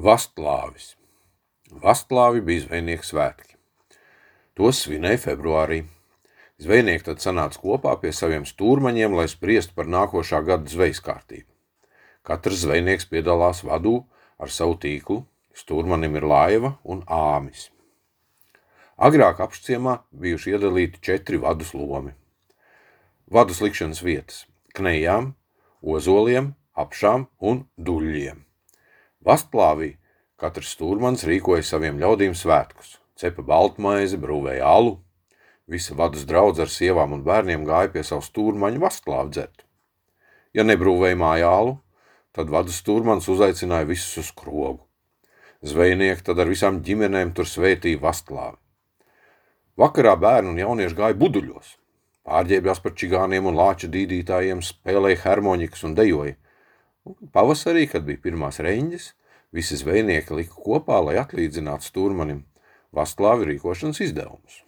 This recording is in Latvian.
Vastlāvis. Vastlāvi bija zvejnieku svētki. Tos svinēja februārī. Zvejnieki tad sanāca kopā pie saviem stūrmaņiem, lai spriestu par nākošā gada zvejas kārtību. Katrs zvejnieks piedalās vadū ar savu tīklu, stūrmanim ir laiva un āmis. Agrāk apšciemā bijuši iedalīti četri vadus lomi. Vadus likšanas vietas – knejām, ozoliem, apšām un duļļiem. Vastplāvī katrs stūrmans rīkoja saviem ļaudīm svētkus, cepa baltmaizi, brūvēja alu, visa vadus draudz ar sievām un bērniem gāja pie savu stūrmaņu vastplāvu dzert. Ja nebrūvēja mājā alu, tad vadus stūrmans uzaicināja visus uz krogu. Zvejnieki tad ar visām ģimenēm tur svētīja vastplāvi. Vakarā bērni un jaunieši gāja buduļos, pārģērbjās par čigāniem un lāča dīdītājiem, spēlēja harmonikas un dejoja. Un pavasarī, kad bija pirmās reņģes, visi zvejnieki lika kopā, lai atlīdzinātu stūrmanim vasklāvi rīkošanas izdevumus.